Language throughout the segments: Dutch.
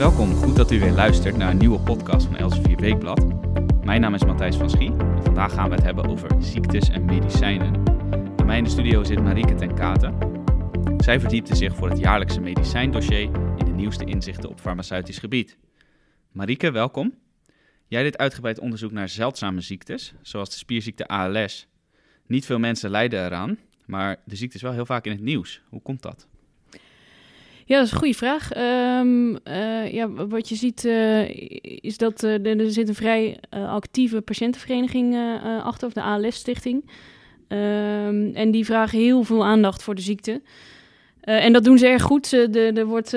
Welkom, goed dat u weer luistert naar een nieuwe podcast van Elsevier Weekblad. Mijn naam is Matthijs van Schie en vandaag gaan we het hebben over ziektes en medicijnen. Bij mij in de studio zit Marieke ten Katen. Zij verdiepte zich voor het jaarlijkse medicijndossier in de nieuwste inzichten op farmaceutisch gebied. Marieke, welkom. Jij deed uitgebreid onderzoek naar zeldzame ziektes, zoals de spierziekte ALS. Niet veel mensen lijden eraan, maar de ziekte is wel heel vaak in het nieuws. Hoe komt dat? Ja, dat is een goede vraag. Um, uh, ja, wat je ziet uh, is dat uh, er zit een vrij actieve patiëntenvereniging achter, of de ALS-stichting. Um, en die vragen heel veel aandacht voor de ziekte. en dat doen ze erg goed. Er wordt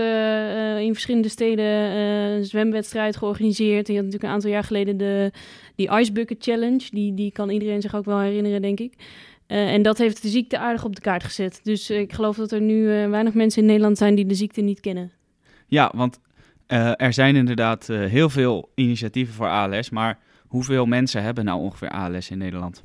in verschillende steden een zwemwedstrijd georganiseerd. Je had natuurlijk een aantal jaar geleden de, die Ice Bucket Challenge. Die, die kan iedereen zich ook wel herinneren, denk ik. Uh, en dat heeft de ziekte aardig op de kaart gezet. Dus uh, ik geloof dat er nu uh, weinig mensen in Nederland zijn die de ziekte niet kennen. Ja, want er zijn inderdaad heel veel initiatieven voor ALS. Maar hoeveel mensen hebben nou ongeveer ALS in Nederland?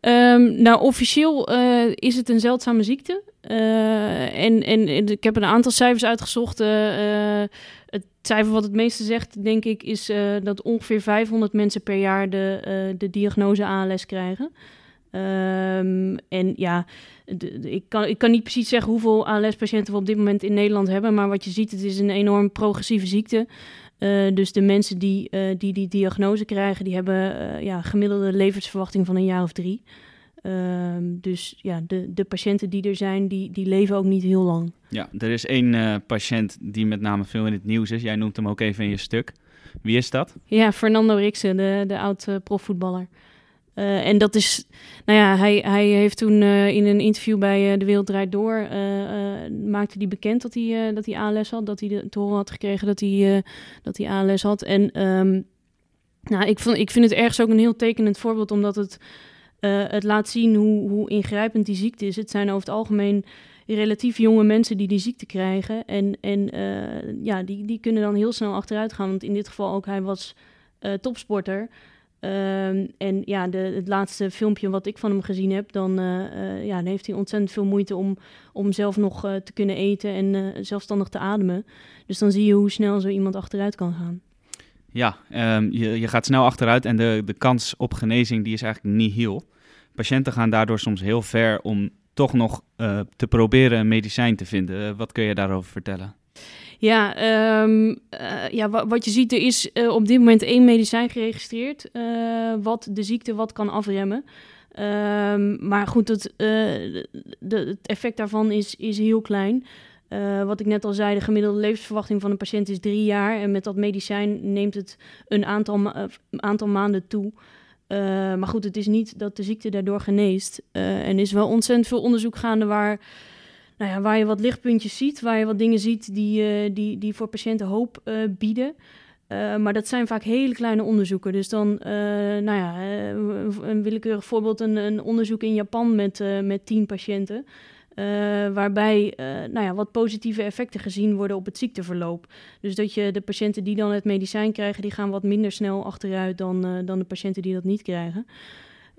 Um, nou, officieel is het een zeldzame ziekte. en, en ik heb een aantal cijfers uitgezocht. het cijfer wat het meeste zegt, denk ik, is dat ongeveer 500 mensen per jaar de, de diagnose ALS krijgen. Um, en ja, ik, kan, ik kan niet precies zeggen hoeveel ALS-patiënten we op dit moment in Nederland hebben. Maar wat je ziet, het is een enorm progressieve ziekte. Uh, dus de mensen die, uh, die die diagnose krijgen, die hebben uh, ja, gemiddelde levensverwachting van een jaar of drie. Um, dus ja, de, de patiënten die er zijn, die, die leven ook niet heel lang. Ja, er is één patiënt die met name veel in het nieuws is. Jij noemt hem ook even in je stuk. Wie is dat? Ja, Fernando Rixen, de, de oud-profvoetballer. Uh, en dat is, nou ja, hij, hij heeft toen uh, in een interview bij uh, De Wereld Draait Door, maakte hij bekend dat hij, dat hij ALS had, dat hij de, te horen had gekregen dat hij, dat hij ALS had. En um, nou, ik, vond, ik vind het ergens ook een heel tekenend voorbeeld, omdat het, het laat zien hoe, hoe ingrijpend die ziekte is. Het zijn over het algemeen relatief jonge mensen die die ziekte krijgen. En, en ja, die, die kunnen dan heel snel achteruit gaan, want in dit geval ook, hij was topsporter. Um, en ja, de, het laatste filmpje wat ik van hem gezien heb, dan, uh, uh, ja, dan heeft hij ontzettend veel moeite om, om zelf nog uh, te kunnen eten en zelfstandig te ademen. Dus dan zie je hoe snel zo iemand achteruit kan gaan. Ja, um, je, je gaat snel achteruit en de, de kans op genezing die is eigenlijk niet heel. Patiënten gaan daardoor soms heel ver om toch nog te proberen een medicijn te vinden. wat kun je daarover vertellen? Ja, um, uh, ja wat je ziet, er is uh, op dit moment één medicijn geregistreerd uh, wat de ziekte wat kan afremmen. Um, maar goed, het, de, het effect daarvan is, is heel klein. wat ik net al zei, de gemiddelde levensverwachting van een patiënt is drie jaar. En met dat medicijn neemt het een aantal, aantal maanden toe. maar goed, het is niet dat de ziekte daardoor geneest. en er is wel ontzettend veel onderzoek gaande waar nou ja, waar je wat lichtpuntjes ziet, waar je wat dingen ziet die, uh, die, die voor patiënten hoop uh, bieden. Uh, maar dat zijn vaak hele kleine onderzoeken. Dus dan, nou ja, een willekeurig voorbeeld, een, een onderzoek in Japan met, met tien patiënten. waarbij nou ja, wat positieve effecten gezien worden op het ziekteverloop. Dus dat je de patiënten die dan het medicijn krijgen, die gaan wat minder snel achteruit dan, dan de patiënten die dat niet krijgen.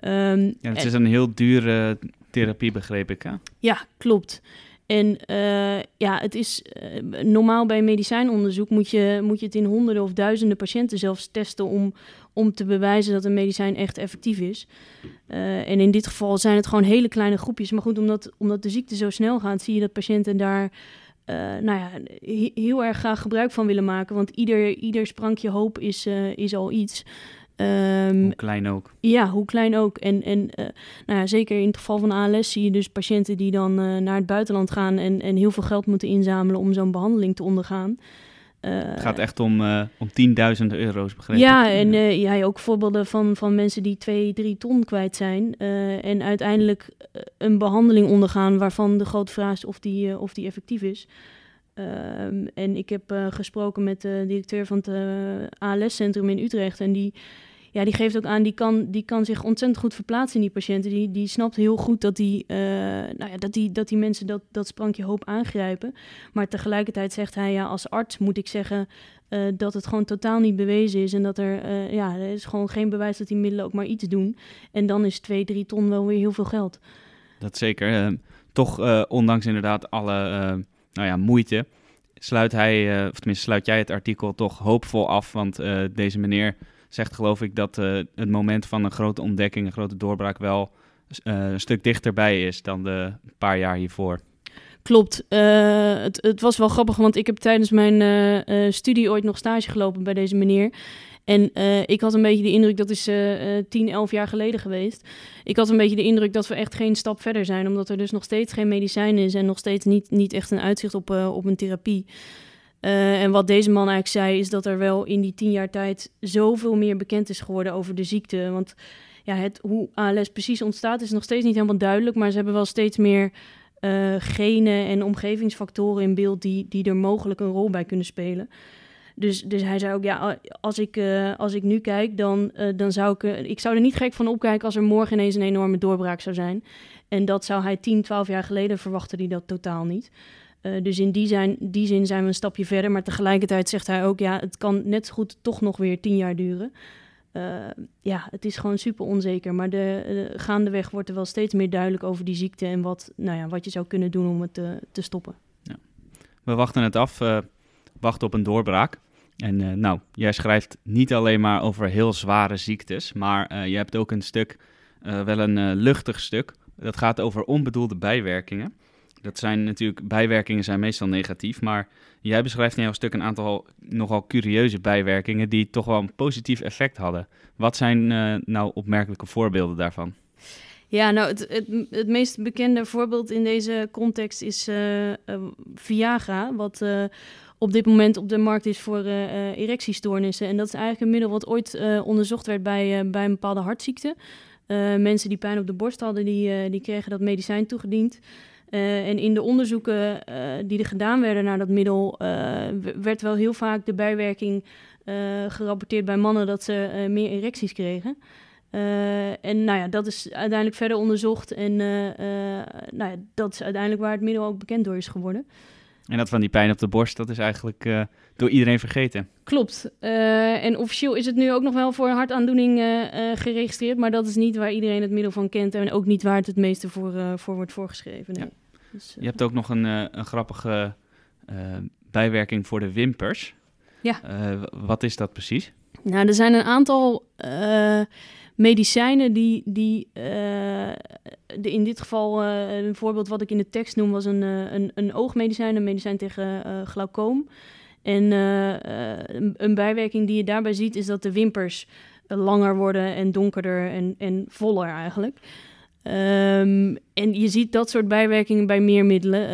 Um, ja, het is een heel dure therapie, begreep ik. Hè? Ja, klopt. En uh, ja, het is uh, normaal bij medicijnonderzoek moet je, moet je het in honderden of duizenden patiënten zelfs testen om, om te bewijzen dat een medicijn echt effectief is. Uh, en in dit geval zijn het gewoon hele kleine groepjes. Maar goed, omdat, omdat de ziekte zo snel gaat, zie je dat patiënten daar nou ja, heel erg graag gebruik van willen maken. Want ieder, ieder sprankje hoop is, is al iets. Um, hoe klein ook. Ja, hoe klein ook. En, en uh, nou ja, zeker in het geval van ALS zie je dus patiënten die dan uh, naar het buitenland gaan en, en heel veel geld moeten inzamelen om zo'n behandeling te ondergaan. Uh, het gaat echt om, om tienduizenden euro's, begrepen. Ja, en jij ook voorbeelden van, van mensen die twee, drie ton kwijt zijn en uiteindelijk een behandeling ondergaan waarvan de grote vraag is of die, of die effectief is. Um, en ik heb gesproken met de directeur van het ALS-centrum in Utrecht en die ja, die geeft ook aan, die kan, die kan zich ontzettend goed verplaatsen in die patiënten. Die, die snapt heel goed dat die, uh, nou ja, dat die, dat die mensen dat, dat sprankje hoop aangrijpen. Maar tegelijkertijd zegt hij, ja, als arts moet ik zeggen uh, dat het gewoon totaal niet bewezen is. En dat er, uh, ja, er is gewoon geen bewijs dat die middelen ook maar iets doen. En dan is 2, 3 ton wel weer heel veel geld. Dat zeker. toch, ondanks inderdaad alle nou ja, moeite sluit hij, of tenminste sluit jij het artikel toch hoopvol af, want deze meneer zegt geloof ik dat het moment van een grote ontdekking, een grote doorbraak wel een stuk dichterbij is dan de paar jaar hiervoor. Klopt. het, het, was wel grappig, want ik heb tijdens mijn studie ooit nog stage gelopen bij deze meneer. En ik had een beetje de indruk, dat is uh, 10, 11 jaar geleden geweest. Ik had een beetje de indruk dat we echt geen stap verder zijn. Omdat er dus nog steeds geen medicijn is en nog steeds niet, niet echt een uitzicht op, op een therapie. Uh, en wat deze man eigenlijk zei, is dat er wel in die 10 jaar tijd zoveel meer bekend is geworden over de ziekte. Want ja, het, hoe ALS precies ontstaat is nog steeds niet helemaal duidelijk. Maar ze hebben wel steeds meer genen en omgevingsfactoren in beeld die, die er mogelijk een rol bij kunnen spelen. Dus, dus hij zei ook, ja, als ik, uh, als ik nu kijk, dan, dan zou ik... Ik zou er niet gek van opkijken als er morgen ineens een enorme doorbraak zou zijn. En dat zou hij 10, 12 jaar geleden verwachten hij dat totaal niet. Dus in die, zijn, die zin zijn we een stapje verder. Maar tegelijkertijd zegt hij ook, ja, het kan net zo goed toch nog weer 10 jaar duren. ja, het is gewoon super onzeker. Maar de, gaandeweg wordt er wel steeds meer duidelijk over die ziekte... en wat, nou ja, wat je zou kunnen doen om het te, te stoppen. Ja. We wachten het af wachten op een doorbraak. En nou, jij schrijft niet alleen maar over heel zware ziektes, maar je hebt ook een stuk, wel een luchtig stuk. Dat gaat over onbedoelde bijwerkingen. Dat zijn natuurlijk, bijwerkingen zijn meestal negatief, maar jij beschrijft in jouw stuk een aantal nogal curieuze bijwerkingen die toch wel een positief effect hadden. Wat zijn nou opmerkelijke voorbeelden daarvan? Ja, nou, het, het, het, meest bekende voorbeeld in deze context is Viagra, wat op dit moment op de markt is voor uh, erectiestoornissen. En dat is eigenlijk een middel wat ooit uh, onderzocht werd bij, bij een bepaalde hartziekte. mensen die pijn op de borst hadden, die, die kregen dat medicijn toegediend. En in de onderzoeken die er gedaan werden naar dat middel, werd wel heel vaak de bijwerking gerapporteerd bij mannen dat ze meer erecties kregen. en nou ja, dat is uiteindelijk verder onderzocht. En nou ja, dat is uiteindelijk waar het middel ook bekend door is geworden. En dat van die pijn op de borst, dat is eigenlijk uh, door iedereen vergeten. Klopt. Uh, en officieel is het nu ook nog wel voor een hartaandoening uh, geregistreerd, maar dat is niet waar iedereen het middel van kent en ook niet waar het het meeste voor, voor wordt voorgeschreven. Nee. Ja. Dus, Je hebt ook nog een, een grappige bijwerking voor de wimpers. Ja. wat is dat precies? Nou, er zijn een aantal medicijnen die, die uh, de, in dit geval, uh, een voorbeeld wat ik in de tekst noem, was een, uh, een, een oogmedicijn, een medicijn tegen glaucoom. En een, een, bijwerking die je daarbij ziet is dat de wimpers langer worden en donkerder en, en voller eigenlijk. Um, en je ziet dat soort bijwerkingen bij meer middelen.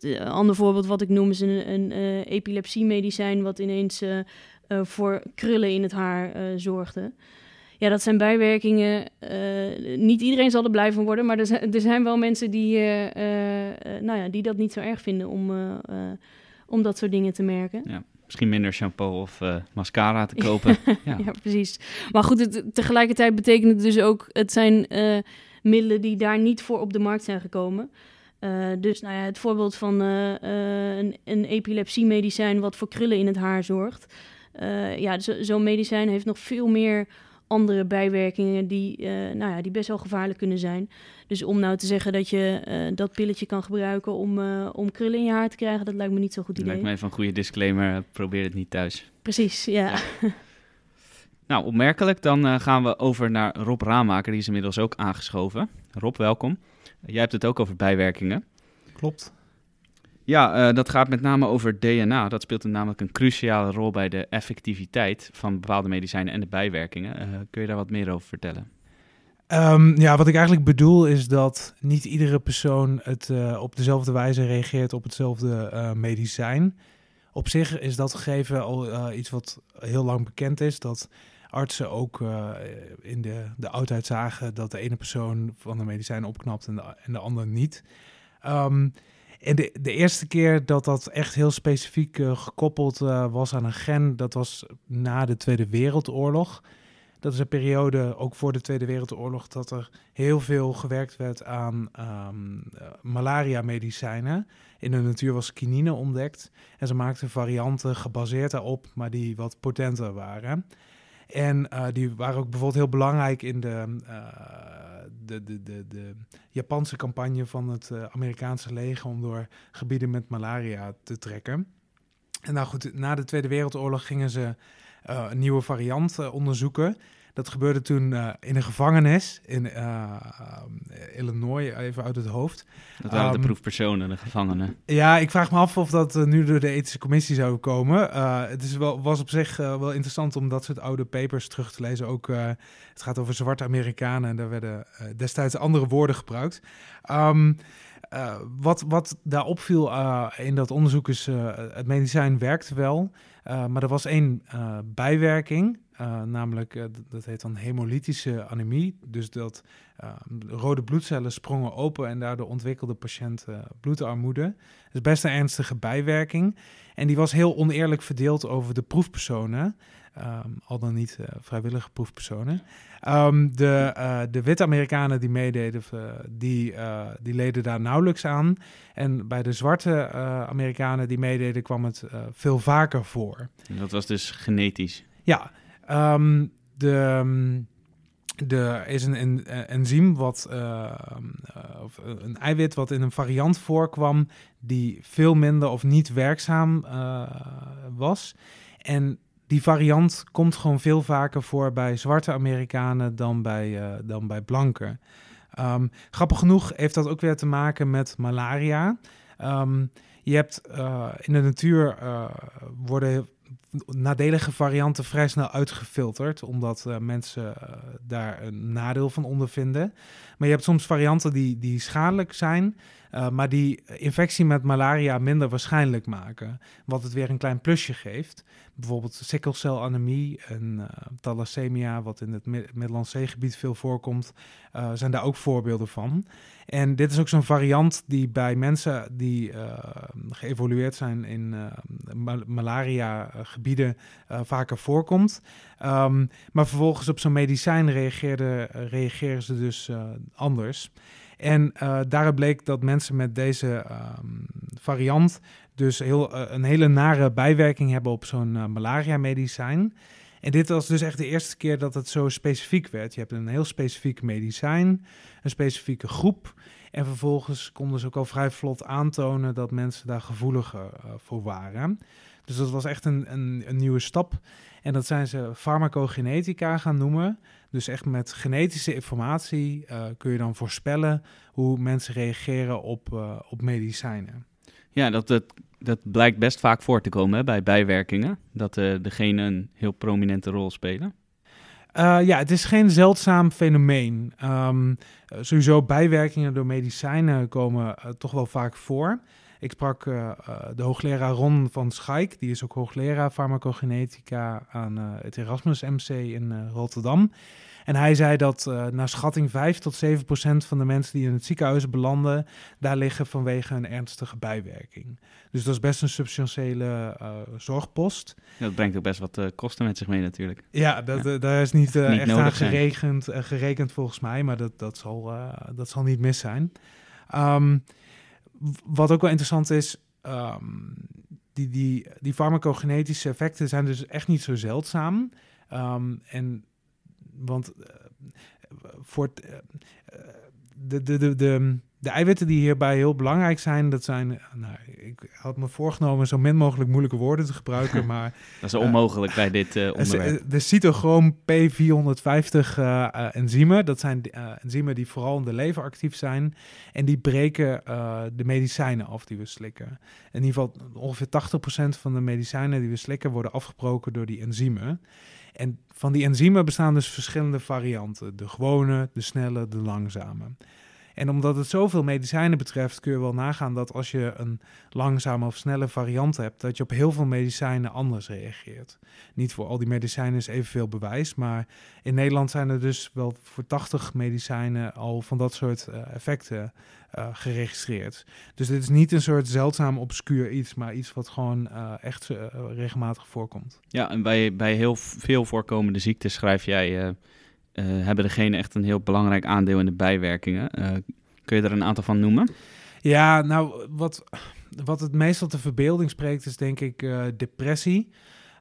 een ander voorbeeld wat ik noem is een, een epilepsiemedicijn wat ineens voor krullen in het haar zorgde ja, dat zijn bijwerkingen. Uh, niet iedereen zal er blij van worden, maar er zijn, er zijn wel mensen die, uh, uh, nou ja, die dat niet zo erg vinden om, om dat soort dingen te merken. Ja, misschien minder shampoo of mascara te kopen. ja. ja. precies. Maar goed, het, tegelijkertijd betekent het dus ook, het zijn middelen die daar niet voor op de markt zijn gekomen. dus nou ja, het voorbeeld van een, een epilepsiemedicijn wat voor krullen in het haar zorgt. ja, zo'n medicijn heeft nog veel meer andere bijwerkingen die, uh, nou ja, die best wel gevaarlijk kunnen zijn. Dus om nou te zeggen dat je uh, dat pilletje kan gebruiken om, uh, om krullen in je haar te krijgen, dat lijkt me niet zo goed idee. Lijkt mij even een goede disclaimer, probeer het niet thuis. Precies, ja. nou, opmerkelijk. Dan gaan we over naar Rob Raamaker, die is inmiddels ook aangeschoven. Rob, welkom. Jij hebt het ook over bijwerkingen. Klopt. Ja, uh, dat gaat met name over DNA. Dat speelt namelijk een cruciale rol bij de effectiviteit van bepaalde medicijnen en de bijwerkingen. Uh, kun je daar wat meer over vertellen? Um, ja, wat ik eigenlijk bedoel is dat niet iedere persoon het uh, op dezelfde wijze reageert op hetzelfde medicijn. Op zich is dat gegeven al iets wat heel lang bekend is. Dat artsen ook in de, de oudheid zagen dat de ene persoon van de medicijn opknapt en de, en de ander niet. Um, en de, de eerste keer dat dat echt heel specifiek uh, gekoppeld uh, was aan een gen, dat was na de Tweede Wereldoorlog. Dat is een periode, ook voor de Tweede Wereldoorlog, dat er heel veel gewerkt werd aan um, malaria-medicijnen. In de natuur was kinine ontdekt en ze maakten varianten gebaseerd daarop, maar die wat potenter waren. En uh, die waren ook bijvoorbeeld heel belangrijk in de, uh, de, de, de, de, Japanse campagne van het uh, Amerikaanse leger om door gebieden met malaria te trekken. En nou goed, na de Tweede Wereldoorlog gingen ze een nieuwe variant onderzoeken. Dat gebeurde toen uh, in een gevangenis in Illinois, even uit het hoofd. Dat waren um, de proefpersonen, de gevangenen. Ja, ik vraag me af of dat nu door de ethische commissie zou komen. het is wel, was op zich wel interessant om dat soort oude papers terug te lezen. Ook, het gaat over zwarte Amerikanen en daar werden destijds andere woorden gebruikt. Um, uh, wat, wat daar opviel uh, in dat onderzoek is, uh, het medicijn werkt wel, maar er was één bijwerking, namelijk dat heet dan hemolytische anemie. Dus dat rode bloedcellen sprongen open en daardoor ontwikkelde de patiënt bloedarmoede. Dat is best een ernstige bijwerking. En die was heel oneerlijk verdeeld over de proefpersonen. Um, al dan niet vrijwillige proefpersonen. Um, de, de witte Amerikanen die meededen, die, die leden daar nauwelijks aan. En bij de zwarte Amerikanen die meededen kwam het veel vaker voor. En dat was dus genetisch? Ja, um, de... Er is een, enzym, wat, of een eiwit, wat in een variant voorkwam die veel minder of niet werkzaam was. En die variant komt gewoon veel vaker voor bij zwarte Amerikanen dan bij, dan bij blanken. Grappig genoeg heeft dat ook weer te maken met malaria. Je hebt in de natuur worden nadelige varianten vrij snel uitgefilterd, omdat uh, mensen daar een nadeel van ondervinden. Maar je hebt soms varianten die, die schadelijk zijn, uh, maar die infectie met malaria minder waarschijnlijk maken. Wat het weer een klein plusje geeft. Bijvoorbeeld sikkelcelanemie en uh, thalassemia, wat in het Middellandse Zeegebied veel voorkomt, uh, zijn daar ook voorbeelden van. En dit is ook zo'n variant die bij mensen die geëvolueerd zijn in ma malaria-gebieden vaker voorkomt. Um, maar vervolgens op zo'n medicijn reageren ze dus anders. En uh, daaruit bleek dat mensen met deze um, variant dus heel, uh, een hele nare bijwerking hebben op zo'n uh, malaria-medicijn. En dit was dus echt de eerste keer dat het zo specifiek werd. Je hebt een heel specifiek medicijn, een specifieke groep. En vervolgens konden ze ook al vrij vlot aantonen dat mensen daar gevoeliger voor waren. Dus dat was echt een, een, een nieuwe stap. En dat zijn ze farmacogenetica gaan noemen. Dus echt met genetische informatie uh, kun je dan voorspellen hoe mensen reageren op, uh, op medicijnen. Ja, dat, dat, dat blijkt best vaak voor te komen hè, bij bijwerkingen. Dat uh, de genen een heel prominente rol spelen. ja, het is geen zeldzaam fenomeen. Um, sowieso bijwerkingen door medicijnen komen toch wel vaak voor. Ik sprak uh, de hoogleraar Ron van Schaik, die is ook hoogleraar farmacogenetica aan uh, het Erasmus MC in Rotterdam. En hij zei dat naar schatting 5 tot 7 procent van de mensen die in het ziekenhuis belanden, daar liggen vanwege een ernstige bijwerking. Dus dat is best een substantiële zorgpost. Ja, dat brengt ook best wat kosten met zich mee natuurlijk. Ja, dat, daar is niet, niet echt aan gerekend, gerekend volgens mij, maar dat, dat, zal, dat zal niet mis zijn. Um, wat ook wel interessant is, um, die, die, die farmacogenetische effecten zijn dus echt niet zo zeldzaam. Um, en want uh, voor het, uh, de, de, de, de, de eiwitten die hierbij heel belangrijk zijn, dat zijn, nou, ik had me voorgenomen zo min mogelijk moeilijke woorden te gebruiken, maar... dat is onmogelijk bij dit uh, onderwerp. De cytochroom P450 uh, enzymen, dat zijn enzymen die vooral in de lever actief zijn en die breken de medicijnen af die we slikken. In ieder geval ongeveer 80% van de medicijnen die we slikken worden afgebroken door die enzymen. En van die enzymen bestaan dus verschillende varianten. De gewone, de snelle, de langzame. En omdat het zoveel medicijnen betreft, kun je wel nagaan dat als je een langzame of snelle variant hebt, dat je op heel veel medicijnen anders reageert. Niet voor al die medicijnen is evenveel bewijs, maar in Nederland zijn er dus wel voor 80 medicijnen al van dat soort uh, effecten uh, geregistreerd. Dus dit is niet een soort zeldzaam obscuur iets, maar iets wat gewoon uh, echt regelmatig voorkomt. Ja, en bij, bij heel veel voorkomende ziektes schrijf jij hebben degene echt een heel belangrijk aandeel in de bijwerkingen. Uh, kun je er een aantal van noemen? Ja, nou, wat, wat het meestal de verbeelding spreekt is denk ik uh, depressie.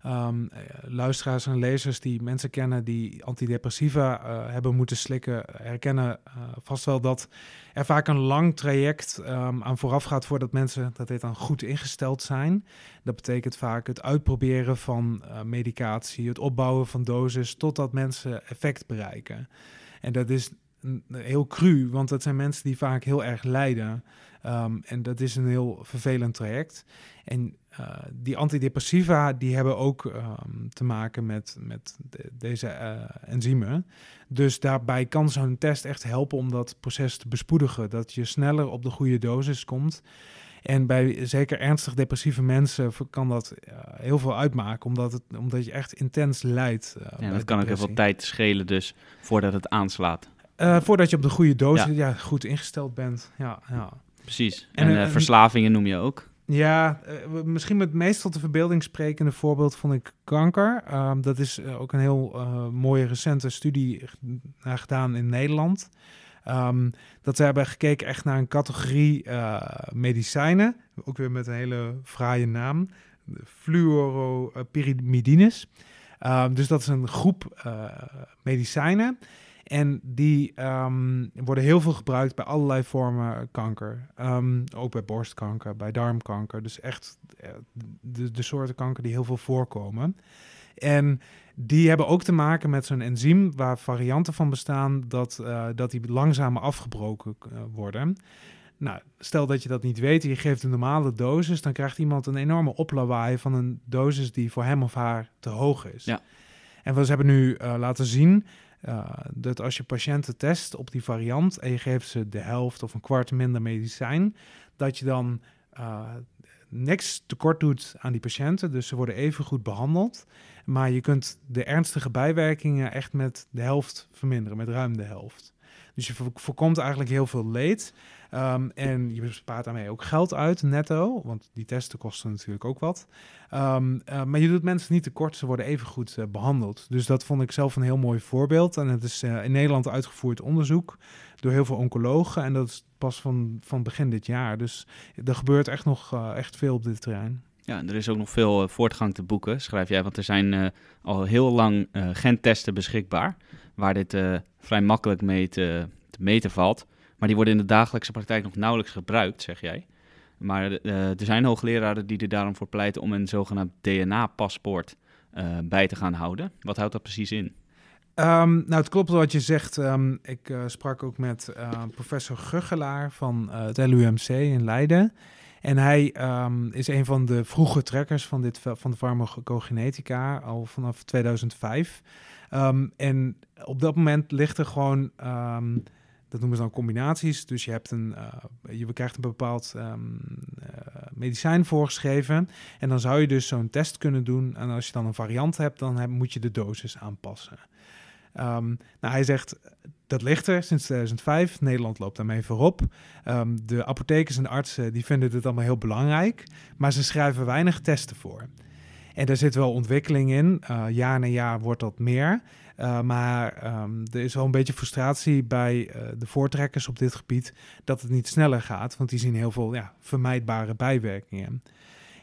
Um, luisteraars en lezers die mensen kennen die antidepressiva uh, hebben moeten slikken, herkennen uh, vast wel dat er vaak een lang traject um, aan vooraf gaat voordat mensen, dat dit dan goed ingesteld zijn. Dat betekent vaak het uitproberen van medicatie, het opbouwen van dosis, totdat mensen effect bereiken. En dat is heel cru, want dat zijn mensen die vaak heel erg lijden. Um, en dat is een heel vervelend traject. En uh, die antidepressiva die hebben ook um, te maken met, met de, deze uh, enzymen. Dus daarbij kan zo'n test echt helpen om dat proces te bespoedigen. Dat je sneller op de goede dosis komt. En bij zeker ernstig depressieve mensen kan dat uh, heel veel uitmaken, omdat, het, omdat je echt intens lijdt. ja, dat kan ook heel veel tijd schelen dus voordat het aanslaat. Uh, voordat je op de goede dosis ja. ja. goed ingesteld bent. Ja, ja. Precies. En, en uh, verslavingen noem je ook. Ja, uh, misschien het meest tot de verbeelding sprekende voorbeeld vond ik kanker. Um, dat is ook een heel mooie recente studie gedaan in Nederland. Um, dat ze hebben gekeken echt naar een categorie medicijnen. Ook weer met een hele fraaie naam. Fluoropyrimidines. Um, dus dat is een groep medicijnen. En die um, worden heel veel gebruikt bij allerlei vormen kanker. Um, ook bij borstkanker, bij darmkanker. Dus echt eh, de, de soorten kanker die heel veel voorkomen. En die hebben ook te maken met zo'n enzym waar varianten van bestaan dat, uh, dat die langzamer afgebroken uh, worden. Nou, stel dat je dat niet weet, je geeft een normale dosis, dan krijgt iemand een enorme oplawaai van een dosis die voor hem of haar te hoog is. Ja. En we hebben nu uh, laten zien dat als je patiënten test op die variant en je geeft ze de helft of een kwart minder medicijn, dat je dan uh, niks tekort doet aan die patiënten. Dus ze worden even goed behandeld. Maar je kunt de ernstige bijwerkingen echt met de helft verminderen, met ruim de helft. Dus je voorkomt eigenlijk heel veel leed. Um, en je bespaart daarmee ook geld uit, netto. Want die testen kosten natuurlijk ook wat. Um, uh, maar je doet mensen niet tekort, ze worden even goed uh, behandeld. Dus dat vond ik zelf een heel mooi voorbeeld. En het is uh, in Nederland uitgevoerd onderzoek door heel veel oncologen. En dat is pas van, van begin dit jaar. Dus er gebeurt echt nog echt veel op dit terrein. Ja, er is ook nog veel voortgang te boeken, schrijf jij. Want er zijn al heel lang gentesten beschikbaar. Waar dit vrij makkelijk mee te, te meten valt. Maar die worden in de dagelijkse praktijk nog nauwelijks gebruikt, zeg jij. Maar uh, er zijn hoogleraren die er daarom voor pleiten om een zogenaamd DNA-paspoort uh, bij te gaan houden. Wat houdt dat precies in? Um, nou, het klopt wat je zegt. Um, ik uh, sprak ook met professor Guggelaar van het LUMC in Leiden. En hij um, is een van de vroege trekkers van, dit, van de farmacogenetica, al vanaf 2005. en op dat moment ligt er gewoon dat noemen ze dan combinaties. Dus je, hebt een, uh, je krijgt een bepaald um, uh, medicijn voorgeschreven. En dan zou je dus zo'n test kunnen doen. En als je dan een variant hebt, dan moet je de dosis aanpassen. Um, nou, hij zegt, dat ligt er sinds 2005. Nederland loopt daarmee voorop. Um, de apothekers en artsen die vinden dit allemaal heel belangrijk. Maar ze schrijven weinig testen voor. En er zit wel ontwikkeling in. Uh, jaar na jaar wordt dat meer. Uh, maar um, er is wel een beetje frustratie bij uh, de voortrekkers op dit gebied dat het niet sneller gaat, want die zien heel veel ja, vermijdbare bijwerkingen.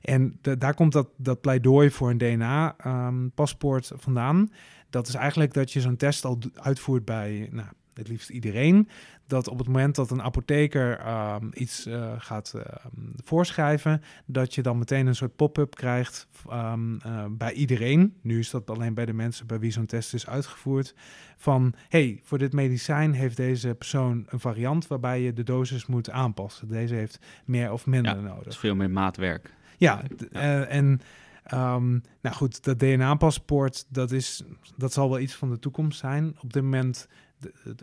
En daar komt dat, dat pleidooi voor een DNA-paspoort um, vandaan. Dat is eigenlijk dat je zo'n test al uitvoert bij nou, het liefst iedereen dat op het moment dat een apotheker um, iets uh, gaat uh, voorschrijven, dat je dan meteen een soort pop-up krijgt um, uh, bij iedereen. Nu is dat alleen bij de mensen bij wie zo'n test is uitgevoerd. Van hey, voor dit medicijn heeft deze persoon een variant waarbij je de dosis moet aanpassen. Deze heeft meer of minder ja, nodig. Dat is veel meer maatwerk. Ja, ja. en. Um, nou goed, dat DNA-paspoort, dat, is, dat zal wel iets van de toekomst zijn. Op dit moment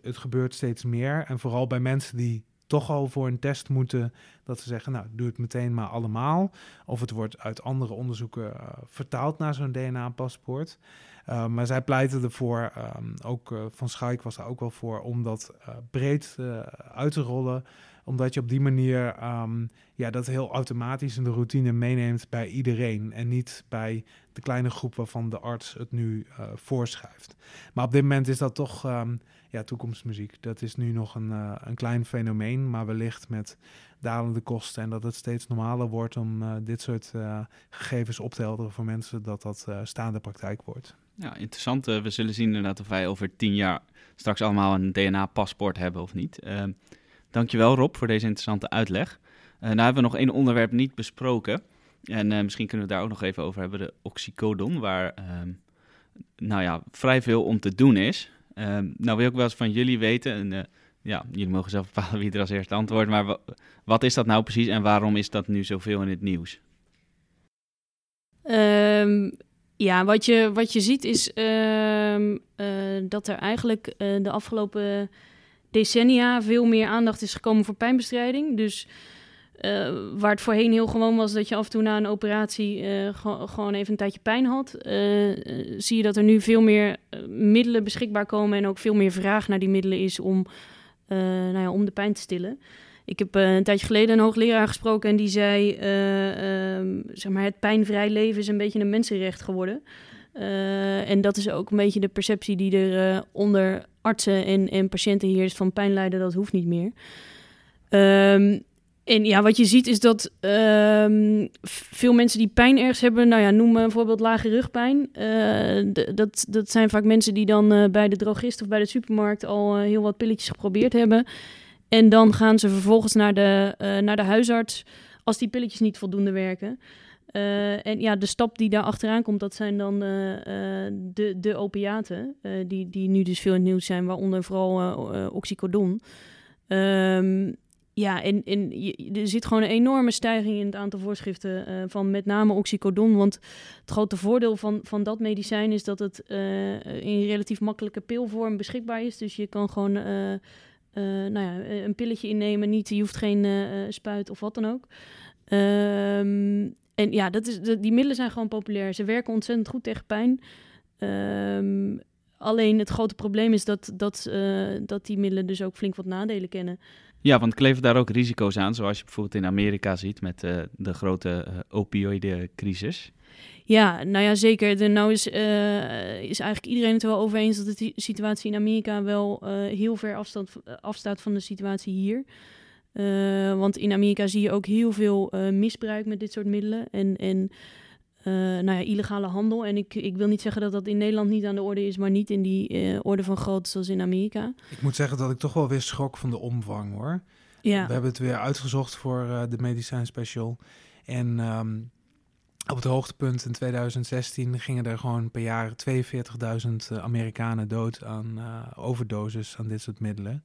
het, gebeurt steeds meer. En vooral bij mensen die toch al voor een test moeten, dat ze zeggen, nou, doe het meteen maar allemaal. Of het wordt uit andere onderzoeken uh, vertaald naar zo'n DNA-paspoort. Uh, maar zij pleiten ervoor, um, ook uh, Van Schaik was er ook wel voor, om dat breed uit te rollen Omdat je op die manier ehm, ja, dat heel automatisch in de routine meeneemt bij iedereen. En niet bij de kleine groep waarvan de arts het nu uh, voorschrijft. Maar op dit moment is dat toch ehm, ja, toekomstmuziek. Dat is nu nog een, uh, een klein fenomeen, maar wellicht met dalende kosten en dat het steeds normaler wordt om uh, dit soort gegevens op te helderen voor mensen, dat dat staande praktijk wordt. Ja, interessant. we zullen zien inderdaad of wij over tien jaar straks allemaal een DNA-paspoort hebben of niet. Ehm, dankjewel Rob voor deze interessante uitleg. Uh, hebben we nog één onderwerp niet besproken. En uh, misschien kunnen we daar ook nog even over hebben, de oxycodon, waar uh, nou ja, vrij veel om te doen is. Ehm, nou wil ik wel eens van jullie weten, en uh, ja, jullie mogen zelf bepalen wie er als eerste antwoordt, maar wat is dat nou precies en waarom is dat nu zoveel in het nieuws? Um, ja, wat je, wat je ziet is dat er eigenlijk de afgelopen decennia veel meer aandacht is gekomen voor pijnbestrijding. Dus uh, waar het voorheen heel gewoon was dat je af en toe na een operatie uh, gewoon even een tijdje pijn had, uh, zie je dat er nu veel meer middelen beschikbaar komen en ook veel meer vraag naar die middelen is om, nou ja, om de pijn te stillen. Ik heb een tijdje geleden een hoogleraar gesproken en die zei, ehm, zeg maar, het pijnvrij leven is een beetje een mensenrecht geworden. En dat is ook een beetje de perceptie die er onder artsen en, en patiënten heerst van pijnlijden, dat hoeft niet meer. Um, en ja, wat je ziet is dat um, veel mensen die pijn ergens hebben, nou ja, noem bijvoorbeeld lage rugpijn. Uh, dat, dat zijn vaak mensen die dan bij de drogist of bij de supermarkt al heel wat pilletjes geprobeerd hebben. En dan gaan ze vervolgens naar de, naar de huisarts als die pilletjes niet voldoende werken. En ja, de stap die daar achteraan komt, dat zijn dan de, de opiaten, die, die nu dus veel in het nieuws zijn, waaronder vooral oxycodon. Um, ja, en, en er zit gewoon een enorme stijging in het aantal voorschriften van met name oxycodon. Want het grote voordeel van, van dat medicijn is dat het in relatief makkelijke pilvorm beschikbaar is. Dus je kan gewoon nou ja, een pilletje innemen. Niet, je hoeft geen spuit of wat dan ook. Um, en ja, dat is, die middelen zijn gewoon populair. Ze werken ontzettend goed tegen pijn. Um, alleen het grote probleem is dat, dat, dat die middelen dus ook flink wat nadelen kennen. Ja, want kleven daar ook risico's aan, zoals je bijvoorbeeld in Amerika ziet met uh, de grote uh, opioïdencrisis. Ja, nou ja, zeker. De, nou is, uh, is eigenlijk iedereen het wel over eens dat de situatie in Amerika wel heel ver afstand, afstaat van de situatie hier. Want in Amerika zie je ook heel veel misbruik met dit soort middelen. En, en uh, nou ja, illegale handel. En ik, ik wil niet zeggen dat dat in Nederland niet aan de orde is, maar niet in die orde van grootte zoals in Amerika. Ik moet zeggen dat ik toch wel weer schrok van de omvang hoor. Ja. We hebben het weer uitgezocht voor de medicijn special. En um, op het hoogtepunt in 2016 gingen er gewoon per jaar 42.000 Amerikanen dood aan overdoses aan dit soort middelen.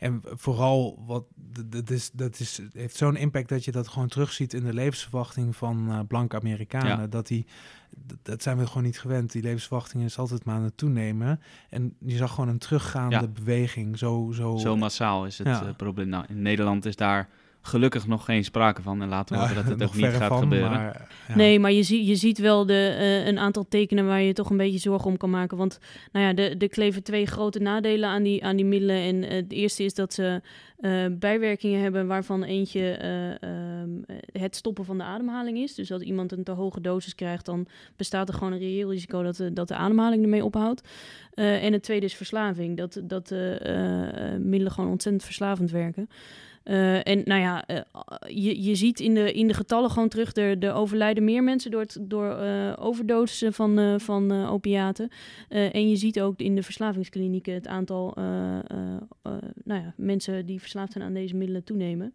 En vooral, wat, dat, is, dat is, heeft zo'n impact dat je dat gewoon terugziet in de levensverwachting van uh, blanke Amerikanen. Dat die, dat zijn we gewoon niet gewend. Die levensverwachting is altijd maar aan het toenemen. En je zag gewoon een teruggaande beweging. Zo, zo, zo massaal is het ja. uh, probleem. Nou, in Nederland is daar gelukkig nog geen sprake van. En laten we hopen dat het ook niet gaat gebeuren. Maar, ja. Nee, maar je, zie, je ziet wel de, uh, een aantal tekenen waar je toch een beetje zorgen om kan maken. Want nou ja, er de kleven twee grote nadelen aan die, aan die middelen. En uh, het eerste is dat ze uh, bijwerkingen hebben waarvan eentje um, het stoppen van de ademhaling is. Dus als iemand een te hoge dosis krijgt, dan bestaat er gewoon een reëel risico dat de, dat de ademhaling ermee ophoudt. en het tweede is verslaving. Dat, dat middelen gewoon ontzettend verslavend werken. Uh, en nou ja, uh, je, je ziet in de, in de getallen gewoon terug, er, er overlijden meer mensen door, door uh, van, van opiaten. en je ziet ook in de verslavingsklinieken het aantal nou ja, mensen die verslaafd zijn aan deze middelen toenemen.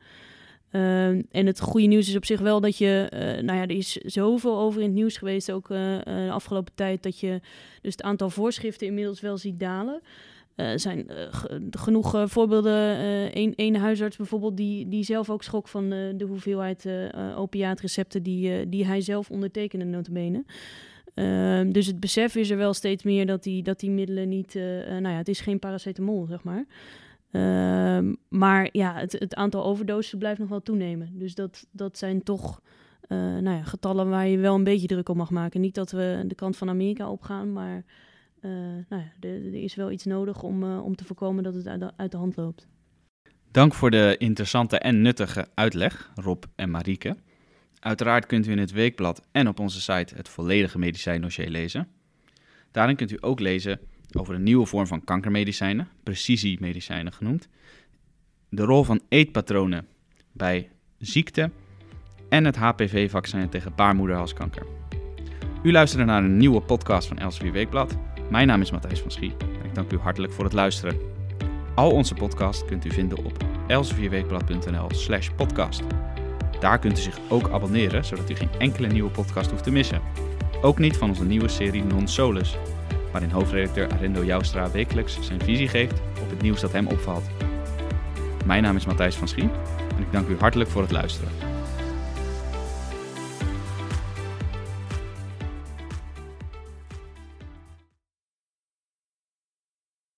en het goede nieuws is op zich wel dat je, nou ja, er is zoveel over in het nieuws geweest, ook de afgelopen tijd, dat je dus het aantal voorschriften inmiddels wel ziet dalen. Er uh, zijn uh, genoeg uh, voorbeelden. Eén huisarts bijvoorbeeld, die, die zelf ook schrok van de hoeveelheid opiaatrecepten die, die hij zelf ondertekende, notabene. Ehm, dus het besef is er wel steeds meer dat die, dat die middelen niet... nou ja, het is geen paracetamol, zeg maar. Ehm, maar ja, het, het aantal overdoses blijft nog wel toenemen. Dus dat, dat zijn toch... nou ja, getallen waar je wel een beetje druk op mag maken. Niet dat we de kant van Amerika opgaan, maar uh, nou ja, er, is wel iets nodig om, uh, om te voorkomen dat het uit de, hand loopt. Dank voor de interessante en nuttige uitleg, Rob en Marieke. Uiteraard kunt u in het weekblad en op onze site het volledige medicijndossier lezen. Daarin kunt u ook lezen over een nieuwe vorm van kankermedicijnen, precisiemedicijnen genoemd, de rol van eetpatronen bij ziekte en het HPV-vaccin tegen baarmoederhalskanker. U luisterde naar een nieuwe podcast van Elsevier Weekblad. Mijn naam is Matthijs van Schie en ik dank u hartelijk voor het luisteren. Al onze podcasts kunt u vinden op elsevierweekblad.nl slash podcast. Daar kunt u zich ook abonneren, zodat u geen enkele nieuwe podcast hoeft te missen. Ook niet van onze nieuwe serie Non Solus, waarin hoofdredacteur Arendo Joustra wekelijks zijn visie geeft op het nieuws dat hem opvalt. Mijn naam is Matthijs van Schie en ik dank u hartelijk voor het luisteren.